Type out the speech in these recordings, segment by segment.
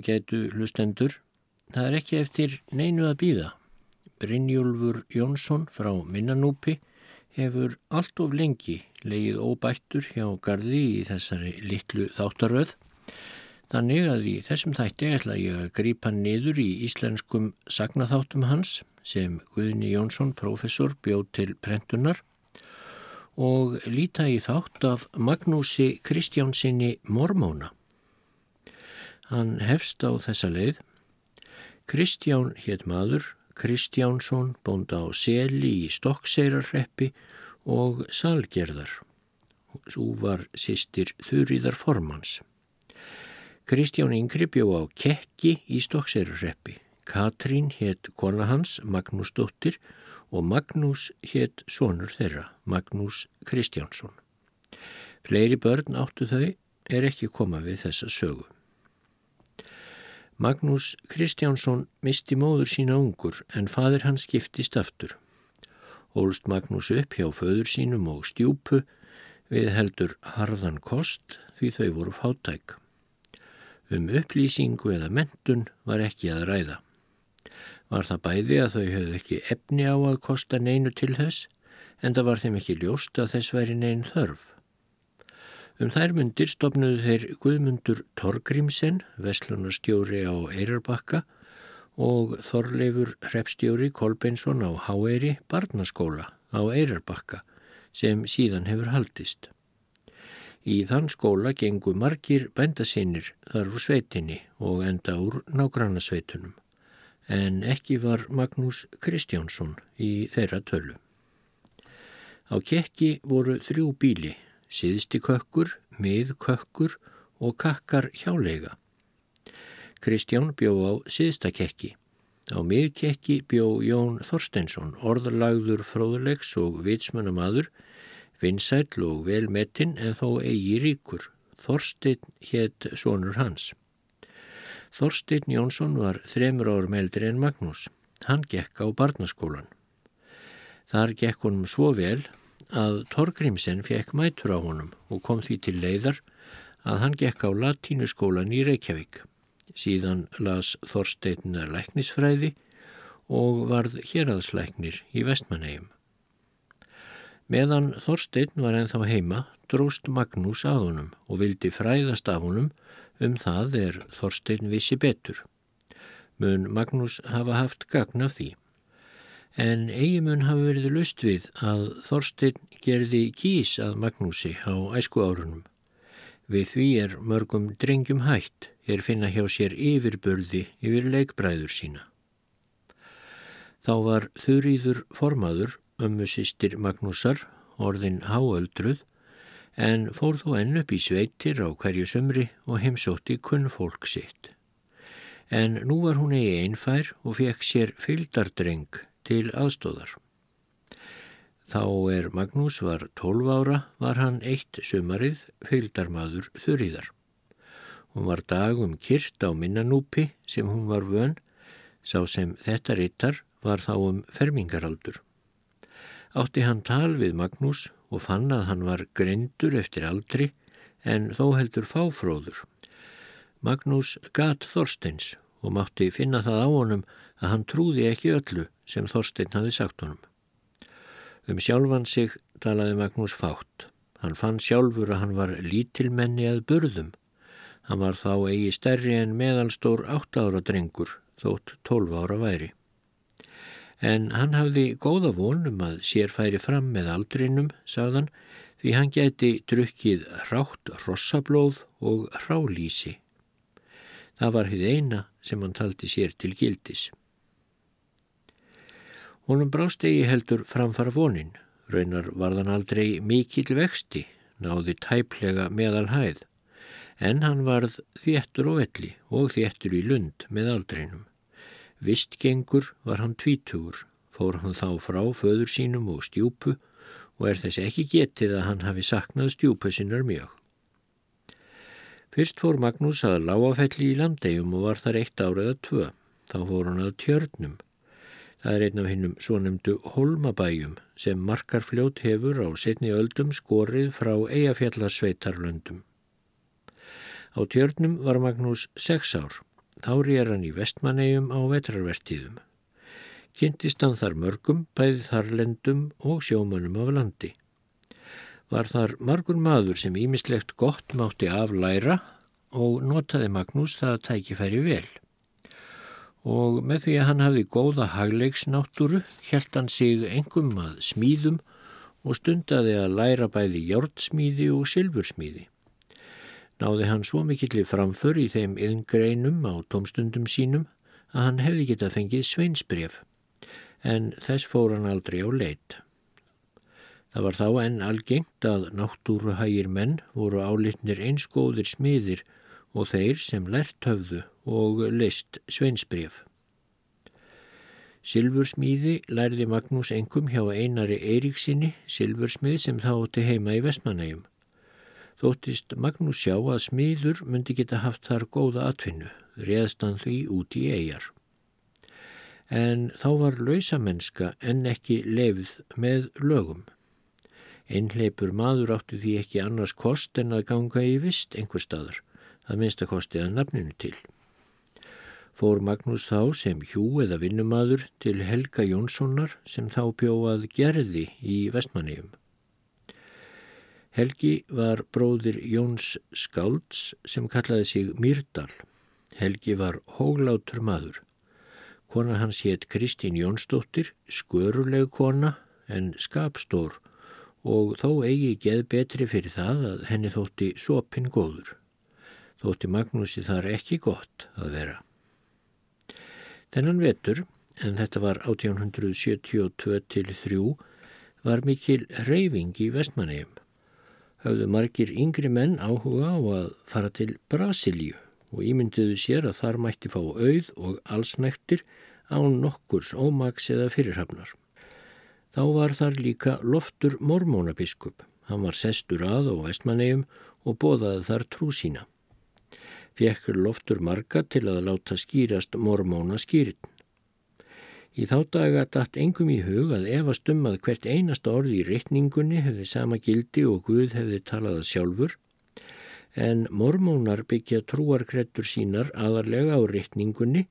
á getu hlustendur. Það er ekki eftir neinu að býða. Brynjólfur Jónsson frá Minnanúpi hefur allt of lengi leið óbættur hjá gardi í þessari litlu þáttaröð. Þannig að í þessum þætti ætla ég að grípa niður í íslenskum sagnaþáttum hans sem Guðni Jónsson, professor, bjóð til prentunar og líta í þátt af Magnúsi Kristjánsinni Mormóna. Hann hefst á þessa leið. Kristján hétt maður, Kristjánsson bónd á seli í Stokkseirarreppi og Salgerðar. Svo var sýstir Þurriðar Formans. Kristján Yngri bjó á Kekki í Stokkseirarreppi. Katrín hétt kona hans, Magnús Dóttir og Magnús hétt sonur þeirra, Magnús Kristjánsson. Fleiri börn áttu þau er ekki koma við þessa sögu. Magnús Kristjánsson misti móður sína ungur en fadir hans skiptist aftur. Ólst Magnús upp hjá föður sínum og stjúpu við heldur harðan kost því þau voru fátæk. Um upplýsingu eða mentun var ekki að ræða. Var það bæði að þau höfðu ekki efni á að kosta neinu til þess en það var þeim ekki ljóst að þess væri nein þörf. Um þær myndir stopnuðu þeir Guðmundur Torgrímsen, Veslunarstjóri á Eirarbakka og Þorleifur Hrepstjóri Kolbeinsson á Háeiri barnaskóla á Eirarbakka sem síðan hefur haldist. Í þann skóla gengu margir bændasinnir þar úr sveitinni og enda úr nágrannasveitunum en ekki var Magnús Kristjánsson í þeirra tölu. Á kekki voru þrjú bíli síðsti kökkur, mið kökkur og kakkar hjálega. Kristján bjó á síðsta kekki. Á miðkekki bjó Jón Þorsteinsson, orðalagður fróðulegs og vitsmönnamadur, vinsæll og velmetinn en þó eigi ríkur. Þorstein hétt sonur hans. Þorstein Jónsson var þremur árum eldri en Magnús. Hann gekk á barnaskólan. Þar gekk honum svo vel að Torgrímsen fekk mætur á honum og kom því til leiðar að hann gekk á latínuskólan í Reykjavík. Síðan las Þorsteina læknisfræði og varð héraðslæknir í vestmannegjum. Meðan Þorstein var enþá heima dróst Magnús að honum og vildi fræðast af honum um það er Þorstein vissi betur. Mun Magnús hafa haft gagn af því en eigimun hafi verið lust við að Þorstein gerði kís að Magnúsi á æsku árunum. Við því er mörgum drengjum hætt er finna hjá sér yfirbörði yfir leikbræður sína. Þá var þurriður formaður ömmu sýstir Magnúsar, orðin háöldruð, en fór þó enn upp í sveitir á hverju sömri og heimsótti kunnfólk sitt. En nú var hún eigi einfær og fekk sér fyldardreng til aðstóðar. Þá er Magnús var 12 ára var hann eitt sumarið fylgdarmadur þurriðar. Hún var dagum kyrt á minnanúpi sem hún var vön, sá sem þetta rittar var þá um fermingaraldur. Átti hann tal við Magnús og fann að hann var grendur eftir aldri en þó heldur fáfróður. Magnús gat Þorsteins og mátti finna það á honum að hann trúði ekki öllu sem Þorstein hafi sagt honum. Um sjálfan sig talaði Magnús fátt. Hann fann sjálfur að hann var lítilmenni að burðum. Hann var þá eigi stærri en meðalstór 8 ára drengur, þótt 12 ára væri. En hann hafði góða vonum að sér færi fram með aldrinum, sagðan, því hann geti drukkið rátt rossablóð og rálísi. Það var hið eina sem hann taldi sér til gildis. Honum brást eigi heldur framfara vonin, raunar varðan aldrei mikill vexti, náði tæplega meðal hæð, en hann varð þéttur og velli og þéttur í lund með aldreinum. Vistgengur var hann tvítugur, fór hann þá frá föður sínum og stjúpu og er þess ekki getið að hann hafi saknað stjúpu sinnar mjög. Fyrst fór Magnús að lágafelli í landegjum og var þar eitt árið að tvö. Þá fór hann að tjörnum Það er einn af hinnum svo nefndu holmabæjum sem markarfljót hefur á setni öldum skorið frá eigafjallarsveitarlöndum. Á tjörnum var Magnús sex ár þá rýjar hann í vestmannegjum á vetrarvertíðum. Kynntist hann þar mörgum, bæði þarlendum og sjómanum af landi. Var þar margur maður sem ímislegt gott mátti aflæra og notaði Magnús það að tækifæri vel. Og með því að hann hafði góða hagleiksnáttúru held hann sig engum að smíðum og stundaði að læra bæði hjórtsmíði og silfursmíði. Náði hann svo mikillir framför í þeim yðngreinum á tómstundum sínum að hann hefði getað fengið sveinsbref en þess fór hann aldrei á leit. Það var þá enn algengt að náttúruhægir menn voru álitnir einskóðir smiðir og þeir sem lert höfðu og leist sveinsbref. Silfursmíði lærði Magnús engum hjá einari Eiríksinni, silfursmið sem þá ótti heima í Vestmanægjum. Þóttist Magnús sjá að smiður myndi geta haft þar góða atvinnu, réðstan því út í eigjar en þá var lausamennska en ekki lefð með lögum. Einleipur maður áttu því ekki annars kost en að ganga í vist einhver staðar, að minnsta kosti að nafninu til. Fór Magnús þá sem hjú eða vinnumadur til Helga Jónssonar sem þá bjóað gerði í vestmanniðum. Helgi var bróðir Jóns Skálds sem kallaði sig Myrdal. Helgi var hóglátur maður. Kona hans hétt Kristín Jónsdóttir, sköruleg kona en skapstór og þó eigi geð betri fyrir það að henni þótti sopin góður. Þótti Magnúsi þar ekki gott að vera. Þennan vetur, en þetta var 1872 til 3, var mikil reyfing í vestmannegjum. Hafðu margir yngri menn áhuga á að fara til Brasilíu og ímyndiðu sér að þar mætti fá auð og allsnektir án nokkurs ómaks eða fyrirhafnar. Þá var þar líka loftur mormónabiskup. Hann var sestur að á vestmannegjum og bóðaði þar trú sína. Fekkur loftur marga til að láta skýrast mormóna skýrin. Í þá daga dætt engum í hug að efast um að hvert einasta orði í reikningunni hefði sama gildi og Guð hefði talaða sjálfur en mormónar byggja trúarkrettur sínar aðarlega á reikningunni,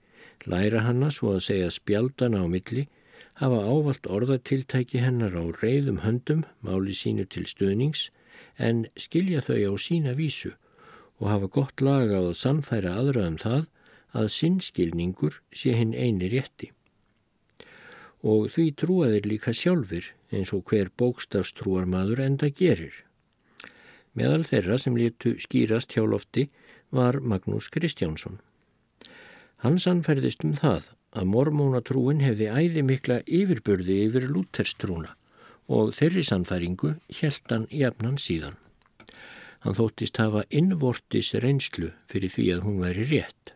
læra hanna svo að segja spjaldana á milli, hafa ávalt orðatiltæki hennar á reyðum höndum, máli sínu til stuðnings, en skilja þau á sína vísu og hafa gott laga á að sannfæra aðra um það að sinnskilningur sé hinn eini rétti. Og því trúaðir líka sjálfur eins og hver bókstafstrúar maður enda gerir. Meðal þeirra sem letu skýrast hjá lofti var Magnús Kristjánsson. Hans anferðist um það að mormónatrúin hefði æði mikla yfirbörði yfir lúterstrúna og þeirri sannfæringu helt hann jafnan síðan. Hann þóttist hafa innvortis reynslu fyrir því að hún væri rétt.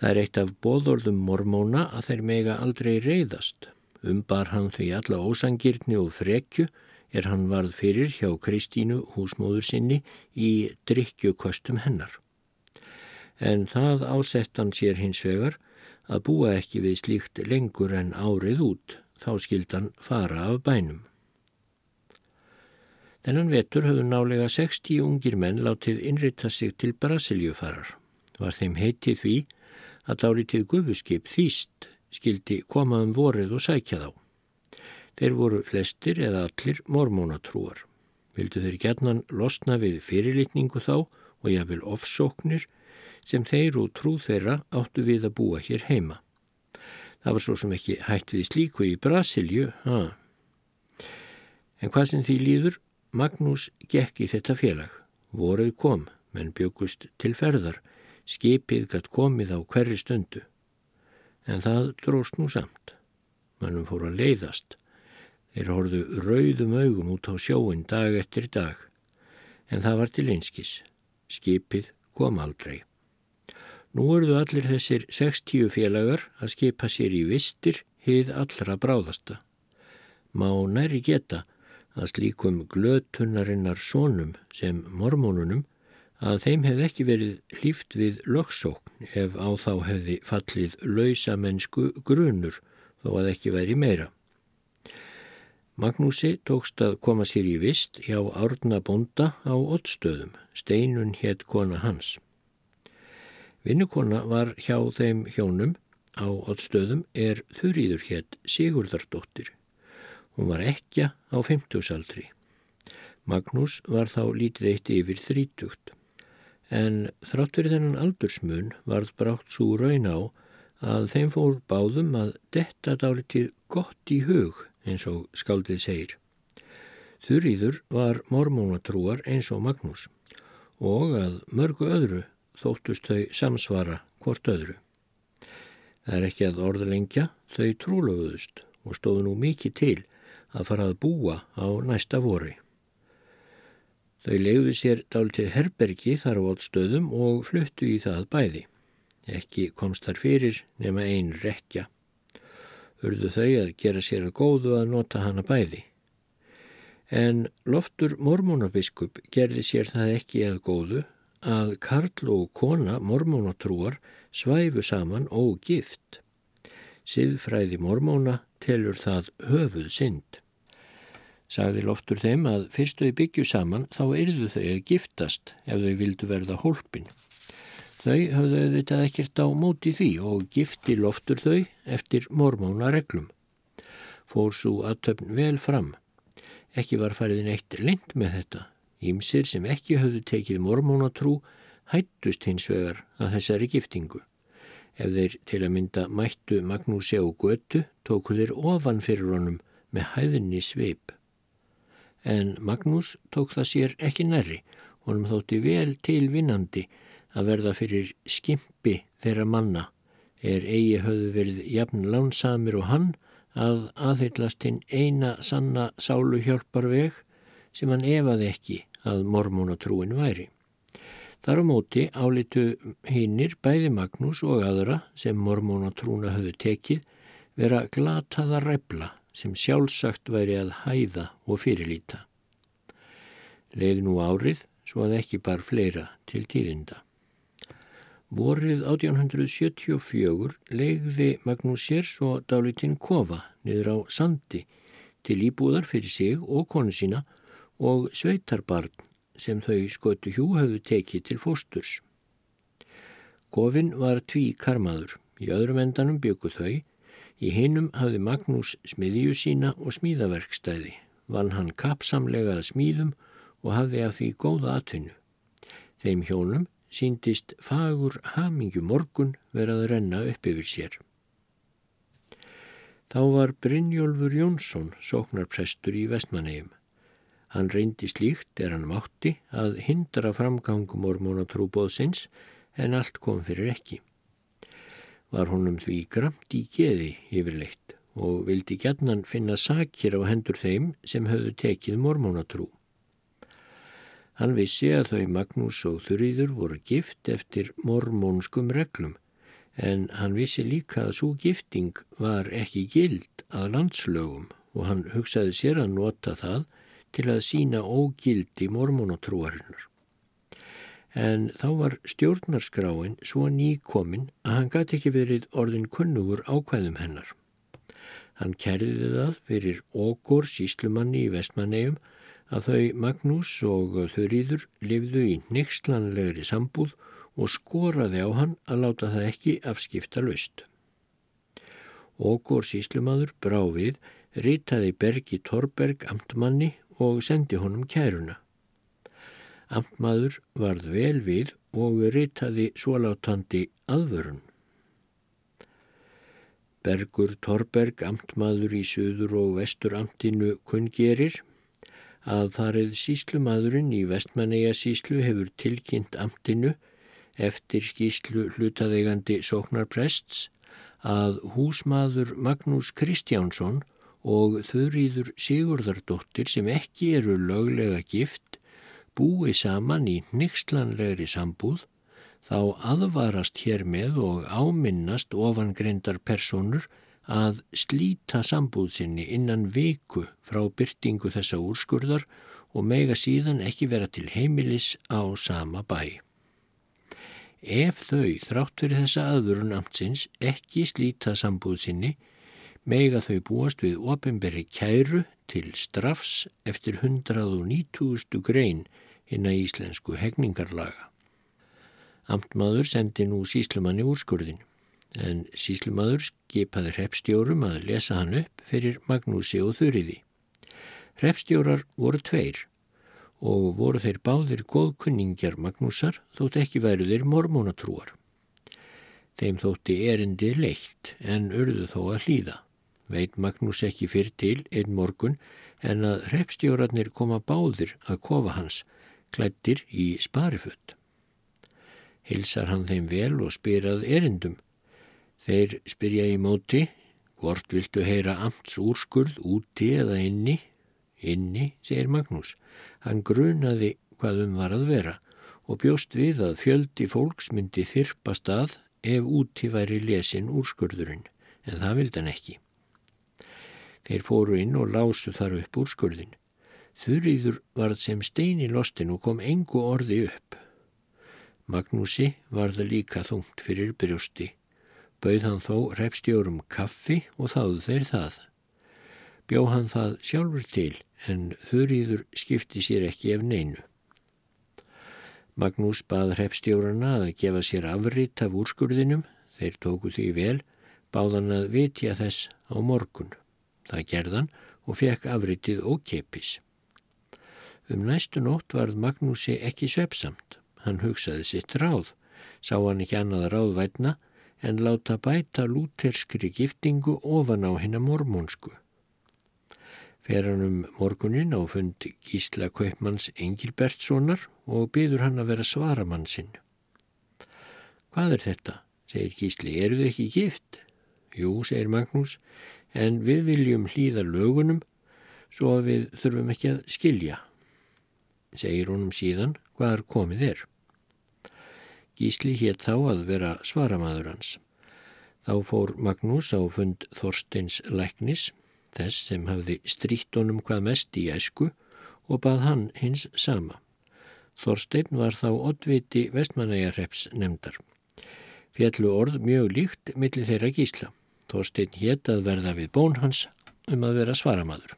Það er eitt af bóðorðum mormóna að þeir mega aldrei reyðast. Umbar hann því alla ósangirni og frekju er hann varð fyrir hjá Kristínu húsmóður sinni í drikkjukostum hennar. En það ásett hann sér hins vegar að búa ekki við slíkt lengur en árið út, þá skild hann fara af bænum. Þennan vetur höfðu nálega 60 ungir menn látið innrita sig til Brasiljufarar. Var þeim heitið því að dálítið gufuskip þýst skildi koma um vorið og sækja þá. Þeir voru flestir eða allir mormónatrúar. Vildu þeir gerðnan losna við fyrirlitningu þá og jáfnvel ofsóknir sem þeir og trú þeirra áttu við að búa hér heima. Það var svo sem ekki hætt við slíku í Brasilju, ha. En hvað sem því líður, Magnús gekk í þetta félag. Voruð kom, menn byggust til ferðar, skipið gætt komið á hverri stundu. En það dróst nú samt. Mannum fór að leiðast. Þeir horfðu rauðum augum út á sjóin dag eftir dag, en það var til einskis. Skipið kom aldrei. Nú eruðu allir þessir 60 félagar að skipa sér í vistir hið allra bráðasta. Má næri geta að slíkum glötunarinnar sónum sem mormónunum að þeim hef ekki verið hlýft við lögsókn ef á þá hefði fallið lausamennsku grunur þó að ekki veri meira. Magnúsi tókst að koma sér í vist hjá Árna Bonda á Ottstöðum, steinun hétt kona hans. Vinnukona var hjá þeim hjónum á oddstöðum er þurriður hétt Sigurdardóttir. Hún var ekki á 50-saldri. Magnús var þá lítið eitt yfir þrítugt. En þrátt fyrir þennan aldursmun varð brátt svo raun á að þeim fór báðum að detta dálitið gott í hug eins og skaldið segir. Þurriður var mormónatrúar eins og Magnús og að mörgu öðru þóttust þau samsvara hvort öðru. Það er ekki að orðlengja, þau trúlöfuðust og stóðu nú mikið til að fara að búa á næsta vori. Þau legðu sér dálitið herbergi þar á allstöðum og fluttu í það bæði. Ekki komst þar fyrir nema einn rekja. Urðu þau að gera sér að góðu að nota hana bæði. En loftur mormónabiskup gerði sér það ekki að góðu að Karl og kona mormónatrúar svæfu saman ógift. Siðfræði mormóna telur það höfuð synd. Sagði loftur þeim að fyrst þau byggju saman þá yrðu þau að giftast ef þau vildu verða hólpin. Þau hafðu auðvitað ekkert á móti því og gifti loftur þau eftir mormóna reglum. Fór svo aðtöfn vel fram. Ekki var fariðin eitt lind með þetta Ímsir sem ekki höfðu tekið mormónatrú hættust hins vegar að þessari giftingu. Ef þeir til að mynda mættu Magnúsi á götu tóku þeir ofan fyrir honum með hæðinni sveip. En Magnús tók það sér ekki nærri, honum þótti vel tilvinnandi að verða fyrir skimpi þeirra manna er eigi höfðu verið jafn lánsamir og hann að aðhyllast hinn eina sanna sálu hjálparveg sem hann efaði ekki að mormónatrúin væri. Þar á móti álitu hinnir bæði Magnús og aðra sem mormónatrúna höfðu tekið vera glataða ræfla sem sjálfsagt væri að hæða og fyrirlýta. Leið nú árið svo að ekki bar fleira til tíðinda. Vorið 1874 legði Magnús sér svo dálitinn kofa niður á sandi til íbúðar fyrir sig og konu sína og sveitarbarn sem þau skotu hjú hafðu tekið til fósturs. Kofin var tví karmaður, í öðrum endanum byggu þau, í hinnum hafði Magnús smiðju sína og smíðaverkstæði, vann hann kapsamlegað smíðum og hafði af því góða atvinnu. Þeim hjónum síndist fagur hamingju morgun verað að renna upp yfir sér. Þá var Brynjólfur Jónsson sóknarprestur í Vestmannegjum. Hann reyndi slíkt er hann mátti að hindra framgangum mormónatrúbóðsins en allt kom fyrir ekki. Var honum því gramt í geði yfirleitt og vildi gætnan finna sakir á hendur þeim sem höfðu tekið mormónatrú. Hann vissi að þau Magnús og Þurriður voru gift eftir mormónskum reglum en hann vissi líka að svo gifting var ekki gild að landslögum og hann hugsaði sér að nota það til að sína ógildi mormónatrúarinnar. En þá var stjórnarskráin svo nýkomin að hann gæti ekki verið orðin kunnugur ákvæðum hennar. Hann kerði það fyrir okkur síslumanni í vestmannegjum að þau Magnús og Þurriður lifðu í nexlanlegri sambúð og skoraði á hann að láta það ekki afskipta löst. Okkur síslumadur brá við ritaði Bergi Torberg amtmanni og sendi honum kæruna. Amtmaður varð vel við og ritaði svólátandi aðvörun. Bergur Torberg, amtmaður í söður og vestur amtinu kunngerir, að þarið síslumadurinn í vestmanneja síslu hefur tilkynnt amtinu eftir skíslu hlutaðegandi sóknarprests að húsmaður Magnús Kristjánsson og þurriður Sigurðardóttir sem ekki eru löglega gift búi saman í nixlanlegri sambúð þá aðvarast hér með og áminnast ofangreindar personur að slíta sambúðsynni innan viku frá byrtingu þessa úrskurðar og mega síðan ekki vera til heimilis á sama bæ. Ef þau þrátt fyrir þessa aðvörun amtsins ekki slíta sambúðsynni meiga þau búast við ofinberi kæru til strafs eftir 190. grein hinn að íslensku hegningarlaga. Amtmaður sendi nú síslumanni úrskurðin en síslumadur skipaði hreppstjórum að lesa hann upp fyrir Magnúsi og Þurriði. Hreppstjórar voru tveir og voru þeir báðir góðkunningjar Magnúsar þótt ekki væru þeir mormónatrúar. Þeim þótti erindi leitt en urðu þó að hlýða. Veit Magnús ekki fyrr til einn morgun en að hreppstjórarnir koma báðir að kofa hans, klættir í spariföld. Hilsar hann þeim vel og spyrað erindum. Þeir spyrja í móti, hvort viltu heyra amts úrskurð úti eða inni? Inni, segir Magnús. Hann grunaði hvað um var að vera og bjóst við að fjöldi fólks myndi þyrpa stað ef úti væri lesin úrskurðurinn, en það vildi hann ekki. Þeir fóru inn og lásu þar upp úrskurðin. Þurriður varð sem stein í lostin og kom engu orði upp. Magnúsi var það líka þungt fyrir brjósti. Bauð hann þó repstjórum kaffi og þáðu þeir það. Bjó hann það sjálfur til en þurriður skipti sér ekki ef neinu. Magnús bað repstjórarna að gefa sér afritt af úrskurðinum, þeir tóku því vel, báðan að vitja þess á morgun. Það gerðan og fekk afrittið og kepis. Um næstu nótt varð Magnúsi ekki svepsamt. Hann hugsaði sitt ráð, sá hann ekki annað ráðvætna en láta bæta lúterskri giftingu ofan á hennar mormónsku. Fer hann um morgunin á fund Gísla Kaupmanns Engilbertssonar og byður hann að vera svaramann sinn. Hvað er þetta? segir Gísli. Eru þið ekki gift? Jú, segir Magnús, en við viljum hlýða lögunum svo að við þurfum ekki að skilja. Segir honum síðan hvaðar komið er. Gísli hétt þá að vera svaramaður hans. Þá fór Magnús á fund Þorsteins Læknis þess sem hafði stríkt honum hvað mest í æsku og bað hann hins sama. Þorstein var þá oddviti vestmanæjarreps nefndar. Fjallu orð mjög líkt millir þeirra gísla. Þorstein hétt að verða við bón hans um að vera svaramadur.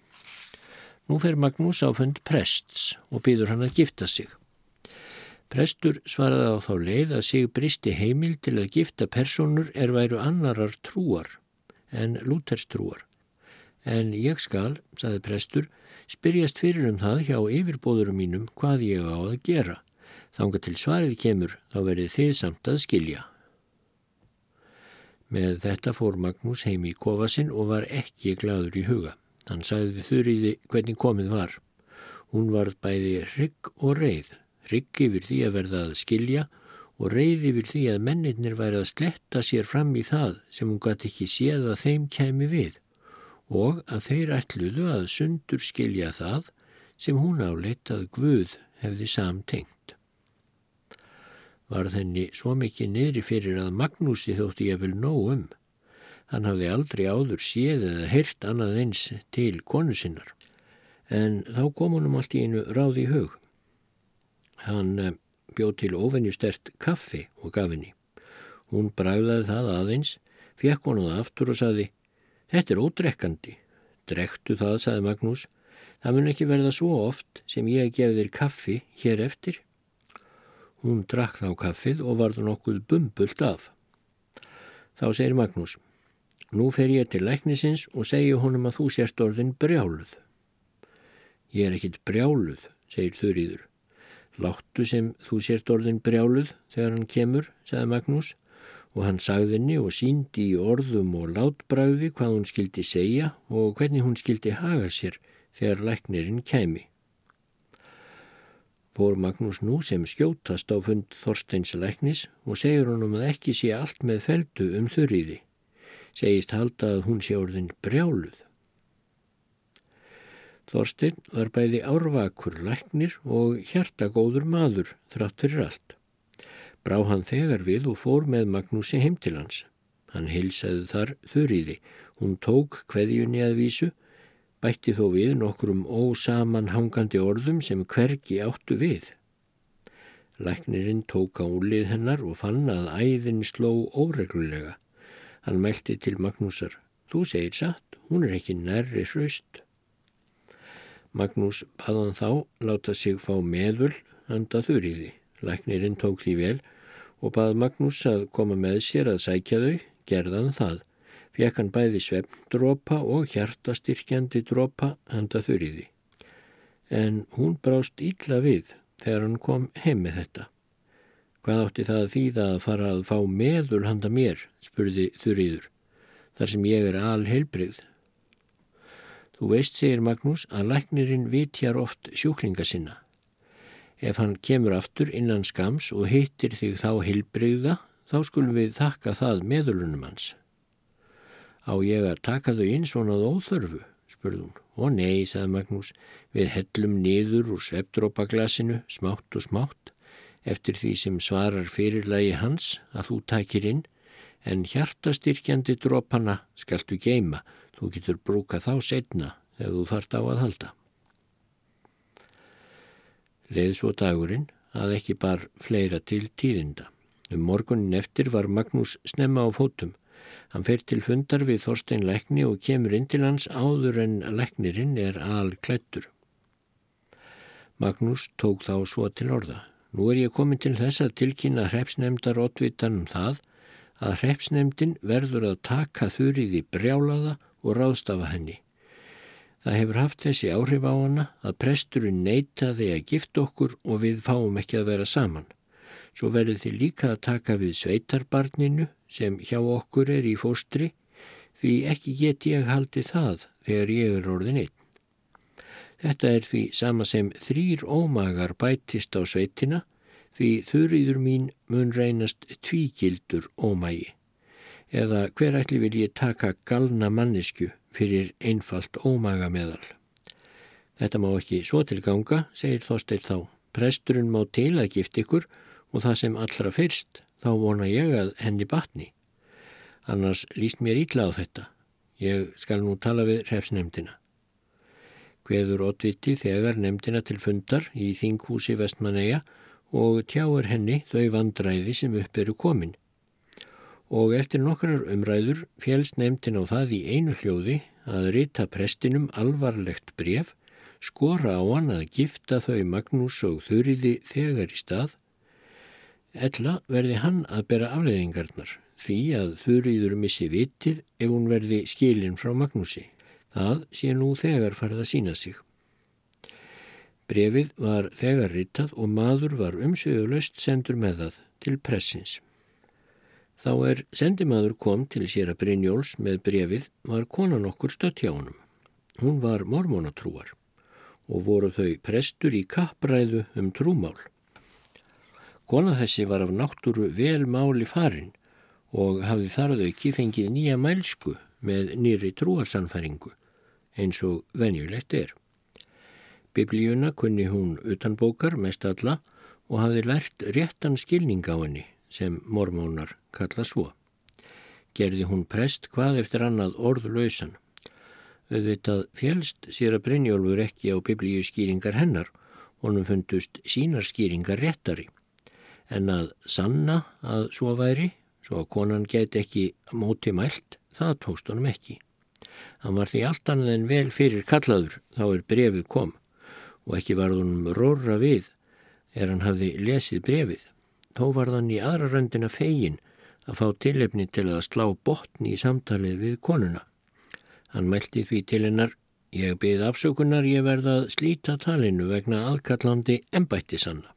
Nú fer Magnús á fund prests og býður hann að gifta sig. Prestur svaraði á þá leið að sig bristi heimil til að gifta personur er væru annarar trúar en lúterstrúar en ég skal, saði prestur, spyrjast fyrir um það hjá yfirbóðurum mínum hvað ég á að gera. Þánga til svarið kemur, þá verið þið samt að skilja. Með þetta fór Magnús heim í kofasinn og var ekki gladur í huga. Hann sagði þurriði hvernig komið var. Hún var bæði rygg og reið, rygg yfir því að verða að skilja og reið yfir því að mennirnir væri að sletta sér fram í það sem hún gæti ekki séð að þeim kemi við og að þeir ætluðu að sundur skilja það sem hún áleitt að Guð hefði samtengt. Var þenni svo mikið niðri fyrir að Magnúsi þótti ég vel nóg um. Hann hafði aldrei áður séð eða hirt annað eins til konu sinnar. En þá kom honum allt í einu ráð í hug. Hann eh, bjóð til ofennjustert kaffi og gaf henni. Hún bræðaði það aðeins, fekk hún það aftur og saði Þetta er ódrekkandi. Drektu það, saði Magnús. Það mun ekki verða svo oft sem ég gef þér kaffi hér eftir. Hún drakk þá kaffið og varð nokkuð bumbult af. Þá segir Magnús, nú fer ég til læknisins og segju honum að þú sérst orðin brjáluð. Ég er ekkit brjáluð, segir Þurriður. Láttu sem þú sért orðin brjáluð þegar hann kemur, sagði Magnús og hann sagðinni og síndi í orðum og látbræði hvað hún skildi segja og hvernig hún skildi haga sér þegar læknirinn kemi. Fór Magnús nú sem skjótast á fund Þorsteins læknis og segir honum að ekki sé allt með feldu um þurriði. Segist halda að hún sé orðin brjáluð. Þorstein var bæði árvakur læknir og hjartagóður maður þrátt fyrir allt. Brá hann þegar við og fór með Magnúsi heim til hans. Hann hilsaði þar þurriði. Hún tók kveðjunni að vísu, bætti þó við nokkrum ósaman hangandi orðum sem hvergi áttu við. Læknirinn tók á úlið hennar og fann að æðin sló óreglulega. Hann meldi til Magnúsar. Þú segir satt, hún er ekki nærri hraust. Magnús baðan þá láta sig fá meðul handa þurriði. Læknirinn tók því vel og bað Magnús að koma með sér að sækja þau, gerðan það. Fekk hann bæði svefndrópa og hjartastyrkjandi drópa handa þurriði. En hún brást ítla við þegar hann kom heim með þetta. Hvað átti það að þýða að fara að fá meðul handa mér, spurði þurriður, þar sem ég er al heilbreyð. Þú veist, segir Magnús, að læknirinn vitjar oft sjúklinga sinna. Ef hann kemur aftur innan skams og hittir þig þá heilbreyða, þá skulum við þakka það meðulunum hans. Á ég að taka þau inn svonað óþörfu, spurði hún. Ó nei, sagði Magnús, við hellum niður úr svepdrópaglasinu, smátt og smátt, eftir því sem svarar fyrirlægi hans að þú takir inn, en hjartastyrkjandi drópana skaltu geima, þú getur brúka þá setna ef þú þart á að halda. Leði svo dagurinn að ekki bar fleira til tíðinda. Um morgunin eftir var Magnús snemma á fótum. Hann fer til fundar við Þorstein Lækni og kemur inn til hans áður en Læknirinn er alklættur. Magnús tók þá svo til orða. Nú er ég komin til þess að tilkynna hrepsnemdar oddvitanum það að hrepsnemdin verður að taka þurriði brjálaða og ráðstafa henni. Það hefur haft þessi áhrif á hana að presturinn neytaði að gifta okkur og við fáum ekki að vera saman. Svo verður þið líka að taka við sveitarbarninu sem hjá okkur er í fóstri því ekki get ég haldi það þegar ég er orðin einn. Þetta er því sama sem þrýr ómagar bætist á sveitina því þurriður mín mun reynast tvígildur ómagi. Eða hver ætli vil ég taka galna mannisku fyrir einfalt ómaga meðal. Þetta má ekki svo tilganga, segir Þorstein þá. Presturinn má til að gift ykkur og það sem allra fyrst, þá vona ég að henni batni. Annars líst mér ítla á þetta. Ég skal nú tala við hrefsnemdina hveður oddviti þegar nefndina til fundar í þinghúsi vestmanneia og tjáur henni þau vandræði sem upp eru komin. Og eftir nokkrar umræður félst nefndin á það í einu hljóði að rita prestinum alvarlegt bref, skora á hann að gifta þau Magnús og þurriði þegar í stað, ella verði hann að bera afleðingarnar því að þurriður missi vitið ef hún verði skilin frá Magnúsi. Það sé nú þegar farið að sína sig. Brefið var þegar ritað og maður var umsöguleust sendur með það til pressins. Þá er sendimaður kom til sér að Brynjóls með brefið var konan okkur stött hjá honum. Hún var mormónatrúar og voru þau prestur í kappræðu um trúmál. Kona þessi var af náttúru vel máli farin og hafði þarðu ekki fengið nýja mælsku með nýri trúarsanfæringu eins og venjulegt er. Biblíuna kunni hún utan bókar mest alla og hafði lært réttan skilning á henni sem mormónar kalla svo. Gerði hún prest hvað eftir annað orðlausan. Auðvitað fjælst sér að Brynjólfur ekki á biblíu skýringar hennar og hann fundust sínar skýringar réttari. En að sanna að svo væri, svo að konan get ekki móti mælt, það tókst honum ekki. Hann var því allt annað en vel fyrir kallaður þá er brefið kom og ekki var honum róra við er hann hafði lesið brefið. Þó var þann í aðra röndina fegin að fá tilefni til að slá botni í samtalið við konuna. Hann mælti því til hennar, ég beði afsökunar ég verða að slíta talinu vegna aðkallandi embætti sanna.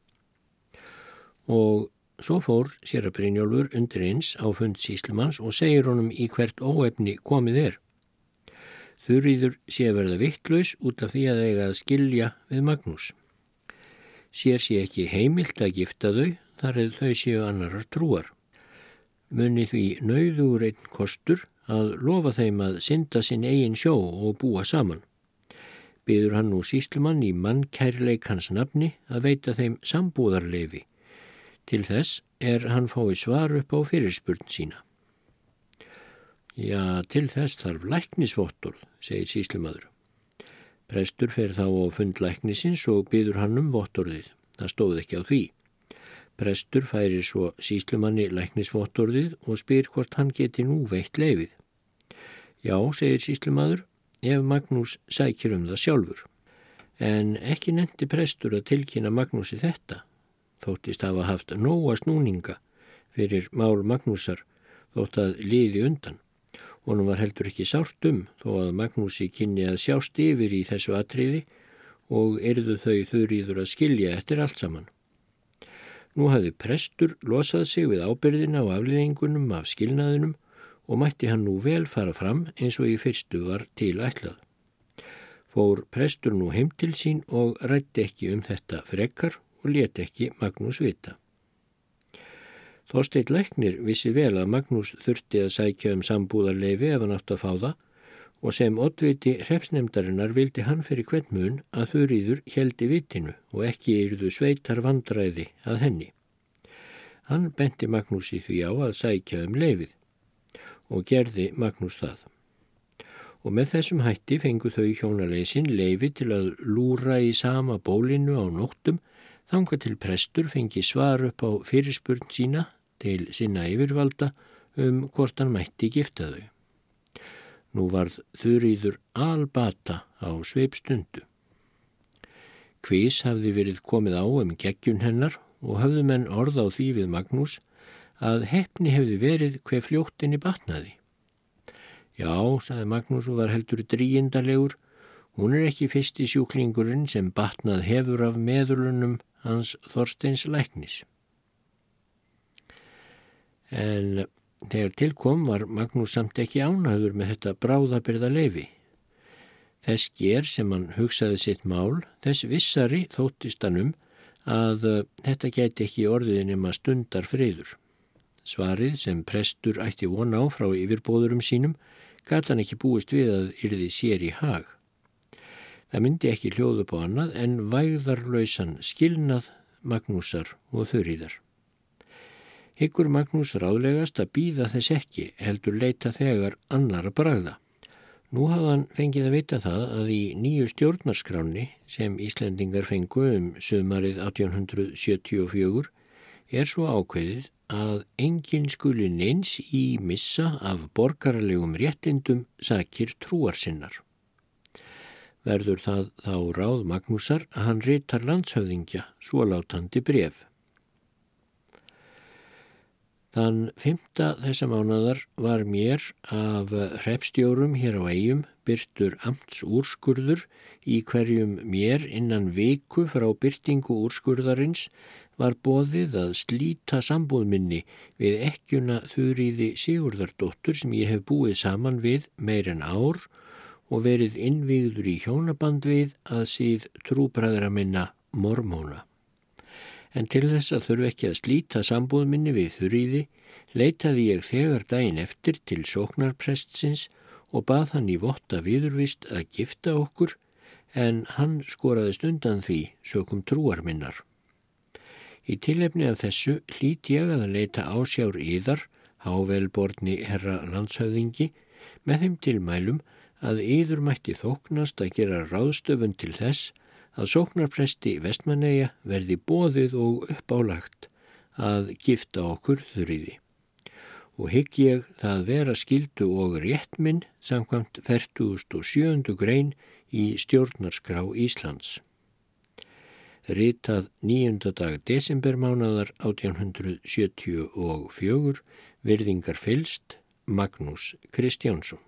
Og svo fór sér að Brynjólfur undir eins á fund síslumanns og segir honum í hvert óefni komið er. Þurriður sé verða vittlaus út af því að eiga að skilja við Magnús. Sér sé ekki heimilt að gifta þau þar eða þau séu annarar trúar. Munni því nauður einn kostur að lofa þeim að synda sinn eigin sjó og búa saman. Byður hann nú síslumann í mannkærleik hans nafni að veita þeim sambúðarleifi. Til þess er hann fái svar upp á fyrirspurn sína. Já, til þess þarf læknisvottor, segir síslumadur. Prestur fer þá á fund læknisins og byður hann um vottorðið. Það stóð ekki á því. Prestur færir svo síslumanni læknisvottorðið og spyr hvort hann geti nú veitt leifið. Já, segir síslumadur, ef Magnús sækir um það sjálfur. En ekki nefndi prestur að tilkynna Magnúsi þetta. Þóttist hafa haft nóa snúninga fyrir mál Magnúsar þótt að liði undan. Honum var heldur ekki sárt um þó að Magnúsi kynni að sjást yfir í þessu atriði og erðu þau þurriður að skilja eftir allt saman. Nú hafði prestur losað sig við ábyrðina á afliðingunum af skilnaðinum og mætti hann nú vel fara fram eins og í fyrstu var til ætlað. Fór prestur nú heim til sín og rætti ekki um þetta frekkar og let ekki Magnús vita. Þorstein Læknir vissi vel að Magnús þurfti að sækja um sambúðarleifi ef hann átt að fá það og sem oddviti hrefsnemdarinnar vildi hann fyrir hvern mun að þurriður heldi vitinu og ekki eruðu sveitar vandræði að henni. Hann benti Magnús í því á að sækja um leifið og gerði Magnús það. Og með þessum hætti fengu þau hjónaleysin leifi til að lúra í sama bólinu á nóttum þanga til prestur fengi svar upp á fyrirspurn sína til sinna yfirvalda um hvort hann mætti gifta þau. Nú varð þurriður albata á sveipstundu. Kvís hafði verið komið á um geggjun hennar og hafðu menn orð á því við Magnús að hefni hefði verið hver fljóttinni batnaði. Já, saði Magnús og var heldur dríindalegur, hún er ekki fyrsti sjúklingurinn sem batnað hefur af meðlunum hans Þorsteins læknis. En þegar tilkom var Magnús samt ekki ánæður með þetta bráðabyrða leifi. Þess ger sem hann hugsaði sitt mál, þess vissari þóttist hann um að uh, þetta geti ekki orðið nema stundar friður. Svarið sem prestur ætti vona á frá yfirbóðurum sínum gata hann ekki búist við að yrði sér í hag. Það myndi ekki hljóðu på annað en vægðarlausan skilnað Magnúsar og þurriðar. Hyggur Magnús ráðlegast að býða þess ekki, heldur leita þegar annar að bragða. Nú hafði hann fengið að vita það að í nýju stjórnarskráni sem Íslendingar fengu um sömarið 1874 er svo ákveðið að enginn skuli neins í missa af borgarlegum réttindum sakir trúarsinnar. Verður það þá ráð Magnúsar að hann rítar landshöfðingja svo látandi bref. Þann fymta þessa mánadar var mér af hrepstjórum hér á eigum byrtur amts úrskurður í hverjum mér innan viku frá byrtingu úrskurðarins var bóðið að slíta sambúðminni við ekkjuna þurriði Sigurðardóttur sem ég hef búið saman við meir en ár og verið innvíður í hjónaband við að síð trúbræðra minna mormóna en til þess að þurfu ekki að slíta sambúðminni við þurriði leitaði ég þegar daginn eftir til sóknarprestsins og bað hann í votta viðurvist að gifta okkur en hann skoraðist undan því sökum trúarminnar. Í tilefni af þessu hlít ég að leita ásjár yðar, hávelborni herra landshöfðingi, með þeim tilmælum að yður mætti þóknast að gera ráðstöfun til þess að sóknarpresti vestmanneia verði bóðið og uppálagt að gifta okkur þurriði. Og hygg ég það vera skildu og réttminn samkvæmt 47. grein í stjórnarskrá Íslands. Ritað 9. dag desembermánadar 1874 virðingar fylst Magnús Kristjánsson.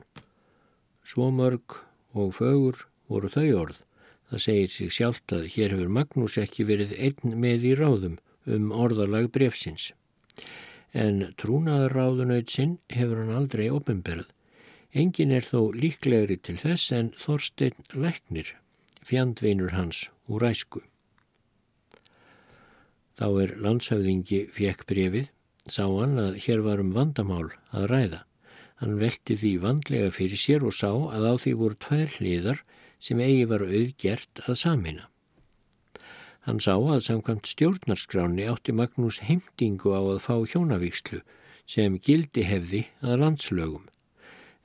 Svo mörg og fögur voru þau orð Það segir sig sjálft að hér hefur Magnús ekki verið einn með í ráðum um orðalag brefsins. En trúnaðarráðunauð sinn hefur hann aldrei ofinberð. Engin er þó líklegri til þess en Þorstein Læknir, fjandveinur hans úr æsku. Þá er landshöfðingi fjekk brefið, sá hann að hér var um vandamál að ræða. Hann velti því vandlega fyrir sér og sá að á því voru tvær hliðar sem eigi var auðgert að samina. Hann sá að samkvæmt stjórnarskráni átti Magnús heimtingu á að fá hjónavíkslu sem gildi hefði að landslögum,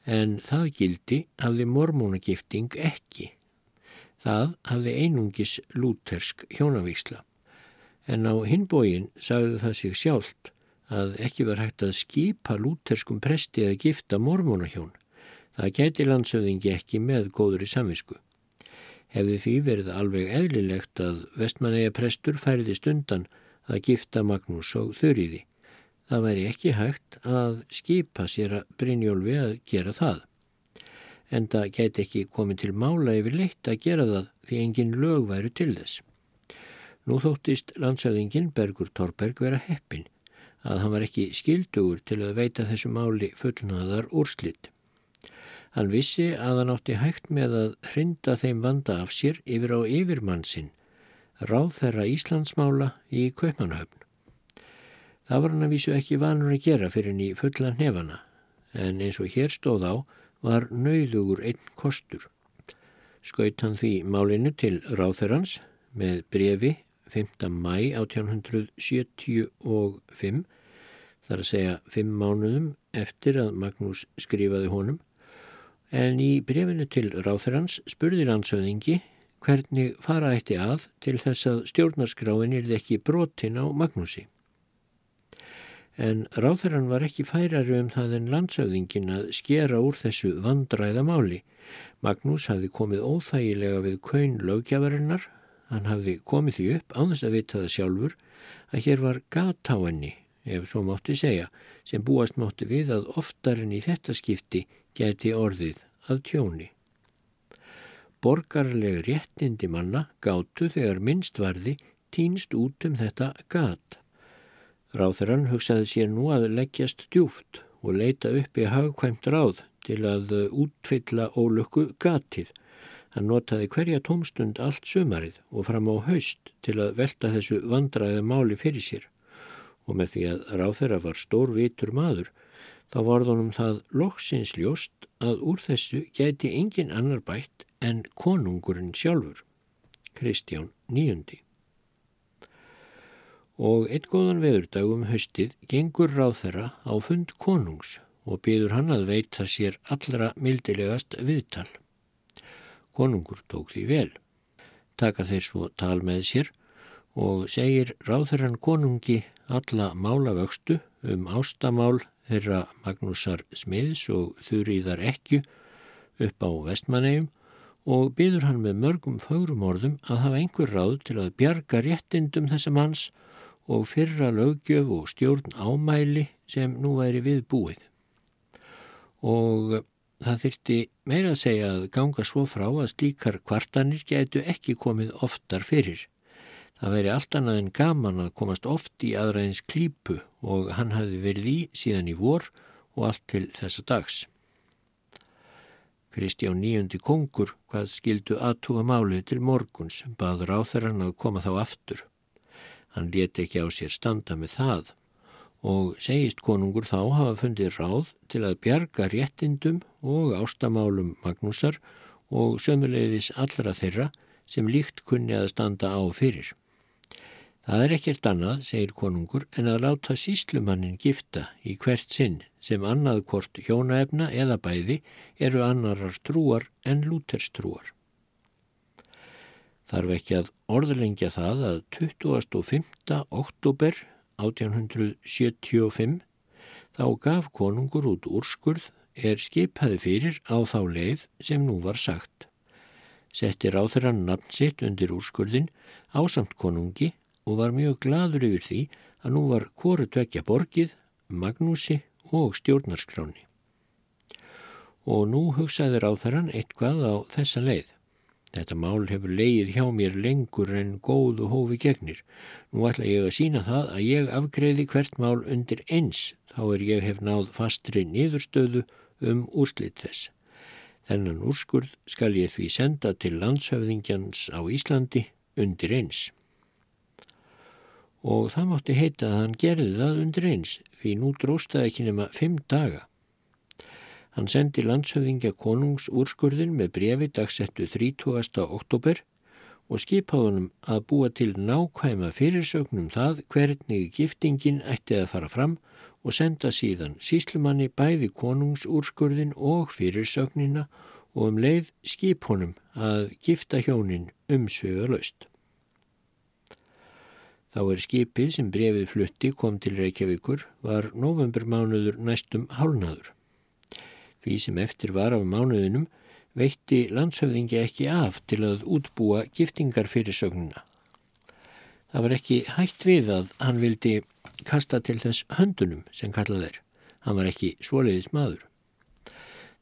en það gildi hafði mormónagifting ekki. Það hafði einungis lútersk hjónavíksla, en á hinbógin sagði það sig sjálft að ekki var hægt að skipa lúterskum presti að gifta mormónahjón. Það gæti landsöðingi ekki með góður í samvisku. Hefði því verið alveg eðlilegt að vestmanæja prestur færiðist undan að gifta Magnús og Þurriði. það væri ekki hægt að skipa sér að Brynjólfi að gera það. En það geti ekki komið til mála yfir leitt að gera það því engin lög væru til þess. Nú þóttist landsæðingin Bergur Torberg vera heppin að hann var ekki skildugur til að veita þessu máli fullnaðar úrslitt. Hann vissi að hann átti hægt með að hrinda þeim vanda af sér yfir á yfirmann sinn, ráð þeirra Íslandsmála í Kaupmannahöfn. Það var hann að vísu ekki vanur að gera fyrir henni fulla nefana, en eins og hér stóð á var nauðugur einn kostur. Skaut hann því málinu til ráðherrans með brefi 5. mæ 1875 þar að segja fimm mánuðum eftir að Magnús skrifaði honum en í brefinu til ráþurans spurði landsöðingi hvernig fara eitti að til þess að stjórnarskráin er ekki brotin á Magnúsi. En ráþurann var ekki færari um það en landsöðingin að skera úr þessu vandræða máli. Magnús hafði komið óþægilega við kaun lögjafarinnar, hann hafði komið því upp án þess að vita það sjálfur að hér var gata á henni ef svo mátti segja, sem búast mátti við að oftar en í þetta skipti geti orðið að tjóni. Borgarleg réttindi manna gátu þegar minnst varði týnst út um þetta gat. Ráþurann hugsaði sér nú að leggjast djúft og leita upp í hagkvæmt ráð til að útfylla ólöku gatið. Hann notaði hverja tómstund allt sumarið og fram á haust til að velta þessu vandraða máli fyrir sér og með því að ráð þeirra var stór vitur maður, þá varðunum það loksins ljóst að úr þessu gæti engin annar bætt en konungurinn sjálfur, Kristján níundi. Og eitt góðan veðurdagum höstið gengur ráð þeirra á fund konungs og byður hann að veita sér allra mildilegast viðtal. Konungur tók því vel. Taka þeir svo tal með sér og segir ráðherran konungi alla málavöxtu um ástamál þeirra Magnúsar Smiðs og Þurriðar Ekju upp á vestmannegjum og byður hann með mörgum fagrum orðum að hafa einhver ráð til að bjarga réttindum þessa manns og fyrra lögjöf og stjórn ámæli sem nú væri við búið. Og það þyrti meira að segja að ganga svo frá að slíkar kvartanir getu ekki komið oftar fyrir. Það veri allt annað en gaman að komast oft í aðræðins klípu og hann hafi verið í síðan í vor og allt til þessa dags. Kristján nýjundi kongur hvað skildu aðtúa málið til morguns baður á þeirra að koma þá aftur. Hann leti ekki á sér standa með það og segist konungur þá hafa fundið ráð til að bjarga réttindum og ástamálum Magnúsar og sömulegðis allra þeirra sem líkt kunni að standa á fyrir. Það er ekkert annað, segir konungur, en að láta síslumannin gifta í hvert sinn sem annað hvort hjónaefna eða bæði eru annarar trúar en lúterstrúar. Þarf ekki að orðlengja það að 25. oktober 1875 þá gaf konungur út úrskurð er skipaði fyrir á þá leið sem nú var sagt. Settir á þeirra nafn sitt undir úrskurðin ásamt konungi og var mjög gladur yfir því að nú var kóru tvekja borgið, Magnúsi og stjórnarskráni. Og nú hugsaði ráþarann eitthvað á þessa leið. Þetta mál hefur leið hjá mér lengur en góðu hófi gegnir. Nú ætla ég að sína það að ég afgreði hvert mál undir eins, þá er ég hef náð fastri niðurstöðu um úrslit þess. Þennan úrskurð skal ég því senda til landshöfðingjans á Íslandi undir eins og það mátti heita að hann gerði það undir eins því nú dróstaði ekki nema fimm daga. Hann sendi landshöfðingja konungs úrskurðin með brefi dagsettu 30. oktober og skipaðunum að búa til nákvæma fyrirsögnum það hvernig giftingin ætti að fara fram og senda síðan síslumanni bæði konungsúrskurðin og fyrirsögnina og um leið skip honum að gifta hjónin umsvega laust. Þá er skipið sem brefið flutti kom til Reykjavíkur var novembermánuður næstum hálnaður. Því sem eftir var af mánuðinum veitti landshöfðingi ekki af til að útbúa giftingar fyrir sögnuna. Það var ekki hægt við að hann vildi kasta til þess höndunum sem kallað er. Hann var ekki svoliðis maður.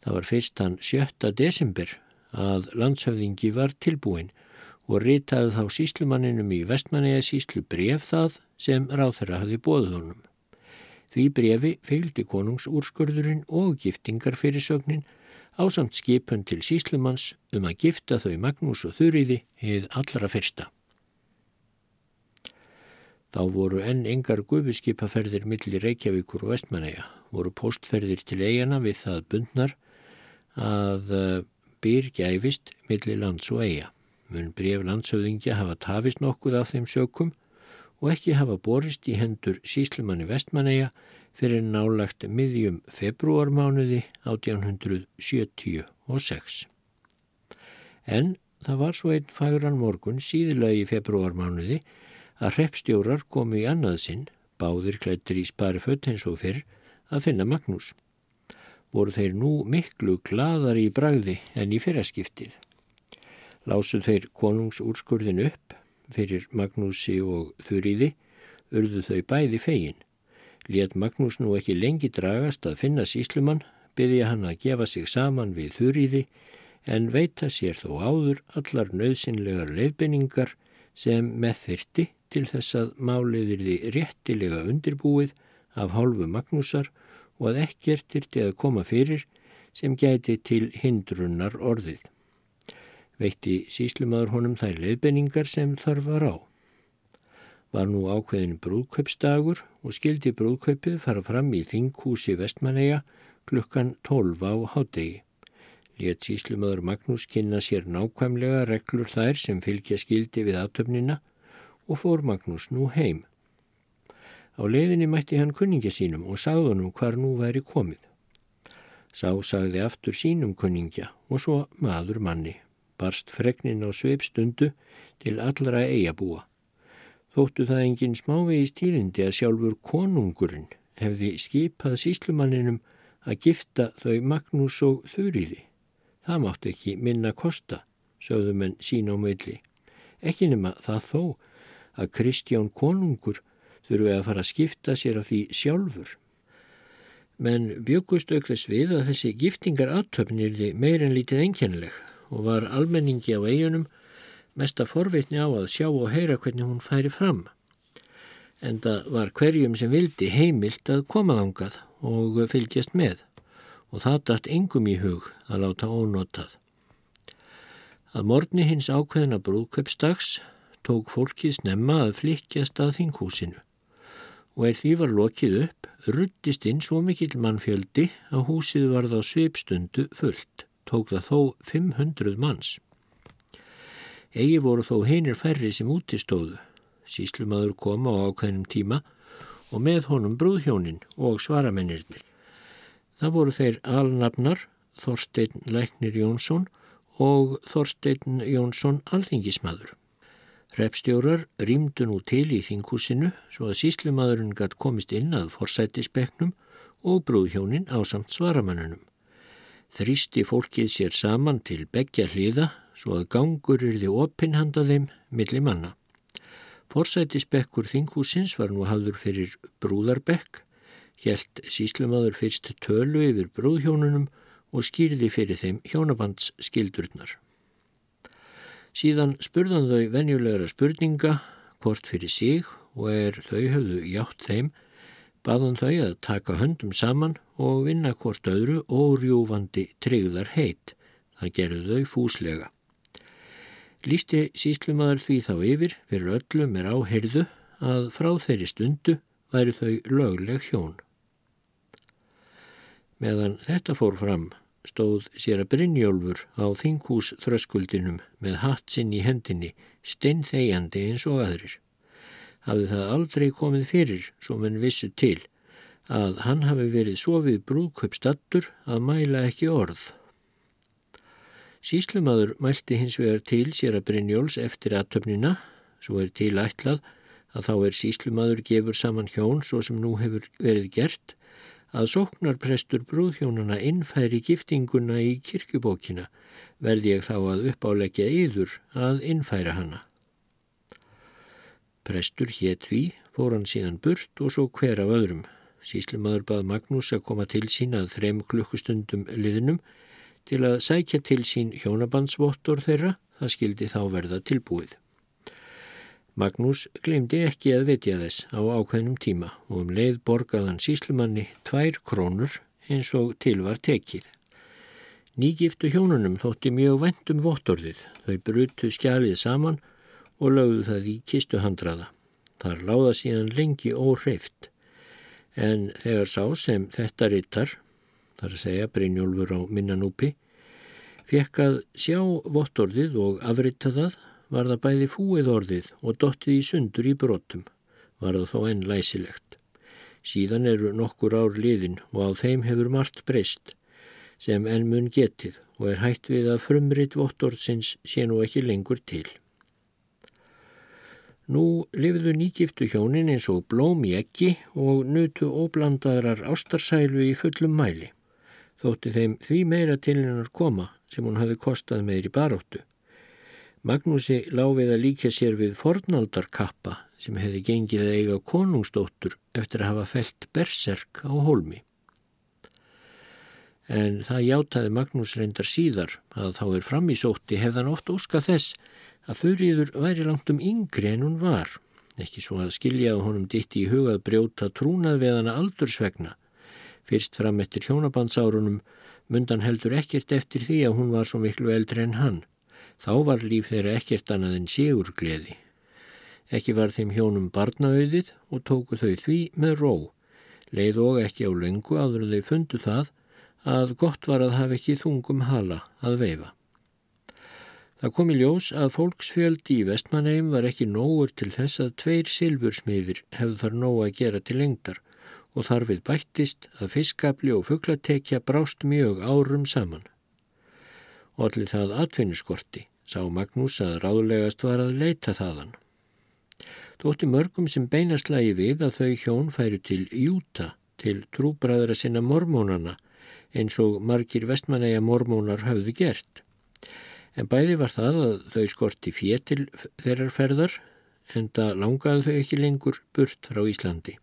Það var fyrst hann 7. desember að landshöfðingi var tilbúin og ritaði þá síslumanninum í vestmanniða síslu bref það sem ráð þeirra hafi bóðið honum. Því brefi fylgdi konungsúrskurðurinn og giftingar fyrir sögnin á samt skipun til síslumanns um að gifta þau Magnús og Þurriði heið allra fyrsta. Þá voru enn engar gufiskipaferðir millir Reykjavíkur og Vestmanæja, voru postferðir til eigana við það bundnar að eh, byr gæfist millir lands og eiga. Mun bref landshöfðingja hafa tafist nokkuð af þeim sökum og ekki hafa borist í hendur síslumanni Vestmanæja fyrir nálagt miðjum februarmánuði 1876. En það var svo einn fagran morgun síðilega í februarmánuði að hreppstjórar komu í annað sinn, báðir klættir í sparifött eins og fyrr, að finna Magnús. Voru þeir nú miklu gladar í bragði en í fyrraskiptið. Lásu þeir konungsúrskurðin upp fyrir Magnúsi og Þurriði urðu þau bæði fegin. Létt Magnús nú ekki lengi dragast að finna síslumann, byrja hann að gefa sig saman við Þurriði en veita sér þó áður allar nöðsynlegar leiðbenningar sem meðþyrti til þess að máliðirði réttilega undirbúið af hálfu Magnúsar og að ekkertirti að koma fyrir sem gæti til hindrunnar orðið veitti síslumadur honum þær leiðbenningar sem þarf var á. Var nú ákveðin brúðkaupsdagur og skildi brúðkaupið fara fram í þinghúsi vestmanneia klukkan 12 á hádegi. Létt síslumadur Magnús kynna sér nákvæmlega reglur þær sem fylgja skildi við aðtöfnina og fór Magnús nú heim. Á leiðinni mætti hann kunningja sínum og sagðunum hvar nú væri komið. Sá sagði aftur sínum kunningja og svo maður manni barst fregnin á sveipstundu til allra eigabúa. Þóttu það engin smávegi stílindi að sjálfur konungurinn hefði skipað síslumanninum að gifta þau Magnús og Þurriði. Það mátt ekki minna kosta, sögðum en sín á meðli. Ekki nema það þó að Kristján konungur þurfi að fara að skipta sér af því sjálfur. Menn byggust aukveðs við að þessi giftingar aðtöfnirði meir en lítið enkenleg og var almenningi á eigunum mesta forvitni á að sjá og heyra hvernig hún færi fram. En það var hverjum sem vildi heimilt að koma þangað og fylgjast með og það dætt engum í hug að láta ónotað. Að morgni hins ákveðina brúðköpsdags tók fólkið snemma að flikjast að þinghúsinu og er því var lokið upp, ruttist inn svo mikill mannfjöldi að húsið varð á sveipstundu fullt tók það þó 500 manns. Egi voru þó heinir færri sem útistóðu. Síslumadur koma á ákveðnum tíma og með honum brúðhjónin og svaramennirnir. Það voru þeir alnafnar Þorstein Læknir Jónsson og Þorstein Jónsson alþingismadur. Repstjórar rýmdu nú til í þinghúsinu svo að síslumadurinn gætt komist inn að forsættispeknum og brúðhjónin á samt svaramannunum þrýsti fólkið sér saman til begja hliða svo að gangur yrði opinhanda þeim milli manna. Forsætisbekkur þinghúsins var nú hafður fyrir brúðarbekk, helt síslumadur fyrst tölu yfir brúðhjónunum og skýrði fyrir þeim hjónabandsskildurnar. Síðan spurðan þau venjulegra spurninga hvort fyrir sig og er þau höfðu hjátt þeim baðan þau að taka höndum saman og vinna hvort öðru órjúfandi tryggðar heit. Það gerðu þau fúslega. Lýsti síslumadur því þá yfir fyrir öllum er áheyrðu að frá þeirri stundu væri þau lögleg hjón. Meðan þetta fór fram stóð sér að Brynjólfur á þinghús þröskuldinum með hatt sinn í hendinni, steinþegjandi eins og aðrir hafði það aldrei komið fyrir svo menn vissu til að hann hafi verið svo við brúðkaupstattur að mæla ekki orð. Síslumadur mælti hins vegar til sér að Brynjóls eftir aðtöfnina, svo er til ætlað að þá er síslumadur gefur saman hjón svo sem nú hefur verið gert, að sóknarprestur brúðhjónana innfæri giftinguna í kirkjubókina verði ég þá að uppáleggja yður að innfæra hana. Prestur hétt því, fór hann síðan burt og svo hver af öðrum. Síslimaður bað Magnús að koma til sín að þrem klukkustundum liðnum til að sækja til sín hjónabandsvottor þeirra, það skildi þá verða tilbúið. Magnús glemdi ekki að vetja þess á ákveðnum tíma og um leið borgaðan síslumanni tvær krónur eins og til var tekið. Nýgiftu hjónunum þótti mjög vendum vottorðið, þau brutu skjalið saman og lögðu það í kistuhandraða. Þar láða síðan lengi óhreift en þegar sá sem þetta rittar, þar að segja Brynjólfur á minnanúpi, fekk að sjá vottorðið og afritta það, var það bæði fúið orðið og dottið í sundur í brotum, var það þó enn læsilegt. Síðan eru nokkur ár liðin og á þeim hefur margt breyst, sem enn mun getið og er hægt við að frumrit vottorðsins sé nú ekki lengur til. Nú lifðu nýgiftu hjónin eins og blóm í ekki og nutu óblandaðrar ástarsælu í fullum mæli. Þótti þeim því meira til hennar koma sem hún hafi kostað meir í baróttu. Magnúsi láfið að líka sér við fornaldarkappa sem hefði gengið að eiga konungsdóttur eftir að hafa felt berserk á holmi. En það játaði Magnús reyndar síðar að þá er fram í sótti hefðan oft óska þess að þurriður væri langt um yngri en hún var, ekki svo að skilja að honum ditti í hugað brjóta trúnað við hana aldursvegna. Fyrst fram eftir hjónabandsárunum mundan heldur ekkert eftir því að hún var svo miklu eldri en hann. Þá var líf þeirra ekkert annað en sigur gleði. Ekki var þeim hjónum barnaauðið og tóku þau því með ró. Leið og ekki á lengu áður þau fundu það að gott var að hafa ekki þungum hala að veifa. Það kom í ljós að fólksfjöldi í vestmanneim var ekki nógur til þess að tveir silfursmiðir hefðu þar nóg að gera til lengdar og þarfið bættist að fiskabli og fugglatekja brást mjög árum saman. Og allir það atvinnuskorti sá Magnús að ráðlegast var að leita þaðan. Þótti mörgum sem beinast lagi við að þau hjón færu til Júta til trúbræðra sinna mormónana eins og margir vestmanneia mormónar hafðu gert en bæði var það að þau skorti fétil þeirrar ferðar en það langaði þau ekki lengur burt frá Íslandi.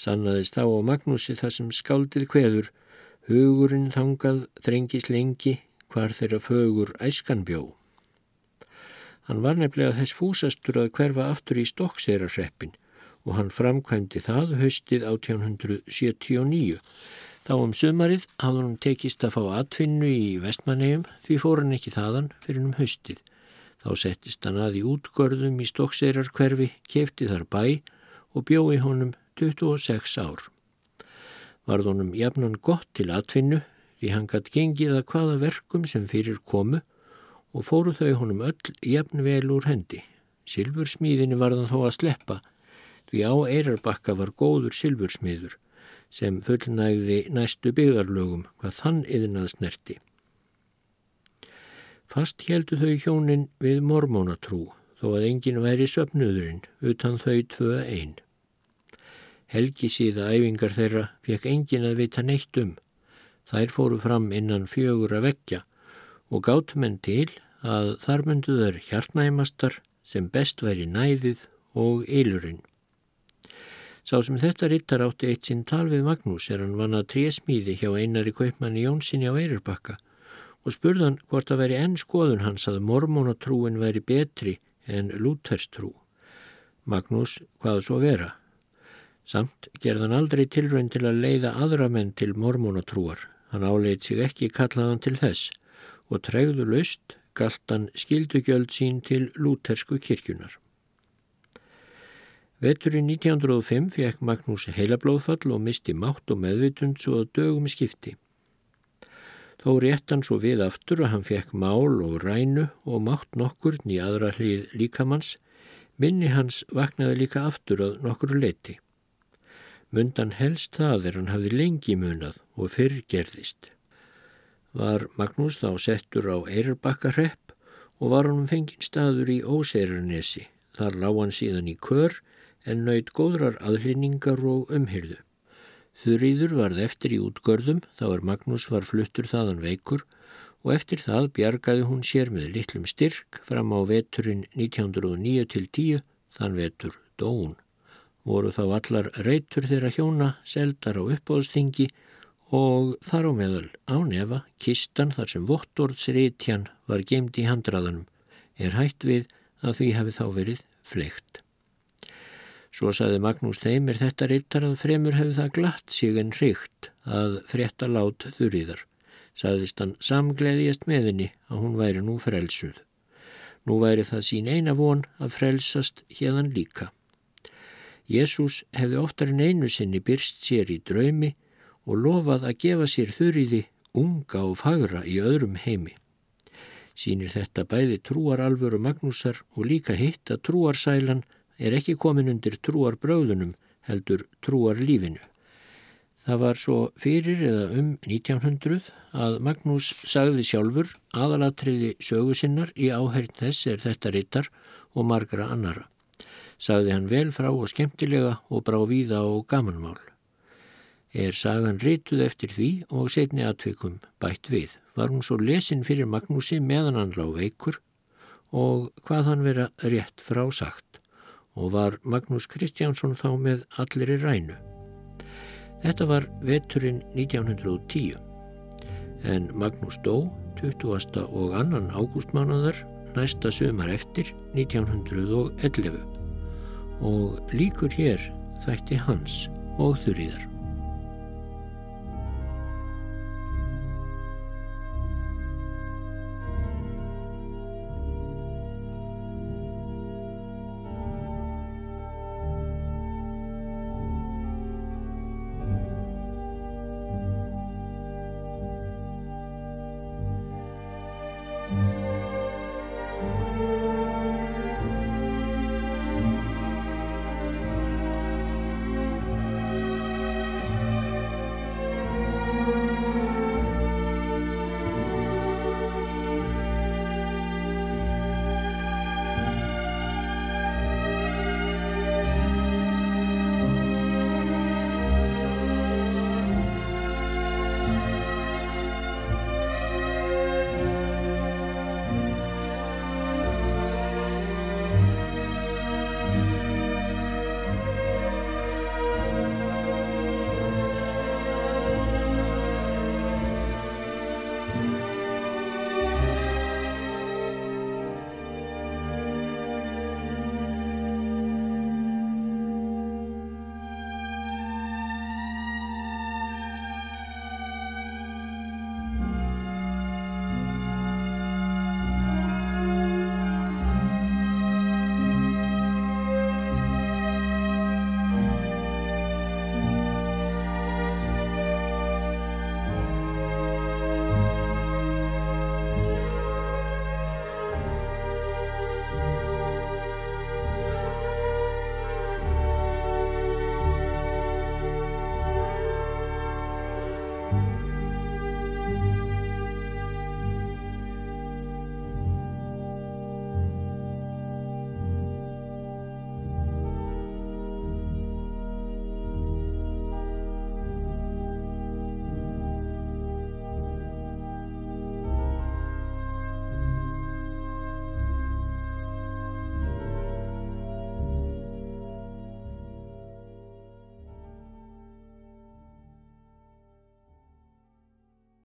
Sannaðist þá á Magnúsi það sem skáldið hveður, hugurinn þangað þrengis lengi hvar þeirra fögur æskanbjó. Hann var nefnilega þess fúsastur að hverfa aftur í Stokkseyrarsreppin og hann framkvæmdi það höstið 1879 Þá um sumarið hafði hann tekist að fá atvinnu í vestmannegjum því fór hann ekki þaðan fyrir um haustið. Þá settist hann að í útgörðum í Stokkseirar hverfi, kefti þar bæ og bjóði honum 26 ár. Varð honum jafnan gott til atvinnu því hann gætt gengið að hvaða verkum sem fyrir komu og fóru þau honum öll jafn vel úr hendi. Silfursmíðinni var þann þó að sleppa því á Eirarbakka var góður silfursmiður sem fullnægði næstu byggðarlögum hvað þann yðnað snerti. Fast heldu þau hjónin við mormónatrú þó að engin væri söpnuðurinn utan þau tvö einn. Helgi síða æfingar þeirra fekk engin að vita neitt um. Þær fóru fram innan fjögur að vekja og gátt menn til að þar myndu þær hjartnæmastar sem best væri næðið og eilurinn. Sá sem þetta rittar átti eitt sinn tal við Magnús er hann vann að trésmíði hjá einari kaupmanni Jónssoni á Eirurbakka og spurðan hvort að veri enn skoðun hans að mormónatrúin veri betri en lúterstrú. Magnús hvaða svo vera? Samt gerðan aldrei tilrönd til að leiða aðra menn til mormónatrúar. Hann áleit sig ekki kallaðan til þess og tregðu laust galt hann skildugjöld sín til lútersku kirkjunar. Veturinn 1905 fekk Magnús heilablóðfall og misti mátt og meðvitund svo að dögum skipti. Þó rétt hann svo við aftur að hann fekk mál og rænu og mátt nokkur í aðra hlið líkamanns, minni hans vaknaði líka aftur að nokkur leiti. Mundan helst það er hann hafði lengi munað og fyrr gerðist. Var Magnús þá settur á Eirbakkarrepp og var hann fenginn staður í Óseirarnesi. Þar lág hann síðan í kör en naut góðrar aðlýningar og umhyrðu. Þurriður varð eftir í útgörðum þá er Magnús var fluttur þaðan veikur og eftir það bjargaði hún sér með litlum styrk fram á veturinn 1909 til 10 þann vetur dóun. Voru þá allar reytur þeirra hjóna seldar á uppbóðstingi og þar á meðal á nefa kistan þar sem vottordsritjan var gemd í handraðanum er hægt við að því hafi þá verið fleikt. Svo saði Magnús þeim er þetta rittar að fremur hefði það glatt sig en hrygt að frétta lát þurriðar. Saðist hann samgleðjast með henni að hún væri nú frelsuð. Nú væri það sín eina von að frelsast hérðan líka. Jésús hefði oftar en einu sinni byrst sér í draumi og lofað að gefa sér þurriði unga og fagra í öðrum heimi. Sýnir þetta bæði trúaralvöru Magnúsar og líka hitt að trúarsælan er ekki komin undir trúarbröðunum heldur trúarlífinu. Það var svo fyrir eða um 1900 að Magnús sagði sjálfur aðalatriði sögu sinnar í áherinn þess er þetta rittar og margra annara. Sagði hann vel frá og skemmtilega og brá víða á gamanmál er sagan rituð eftir því og setni aðtveikum bætt við. Var hún svo lesin fyrir Magnúsi meðan hann lág veikur og hvað hann vera rétt frá sagt og var Magnús Kristjánsson þá með allir í rænu. Þetta var veturinn 1910 en Magnús dó 20. og annan ágústmánaðar næsta sömar eftir 1911 og líkur hér þætti hans og þurriðar.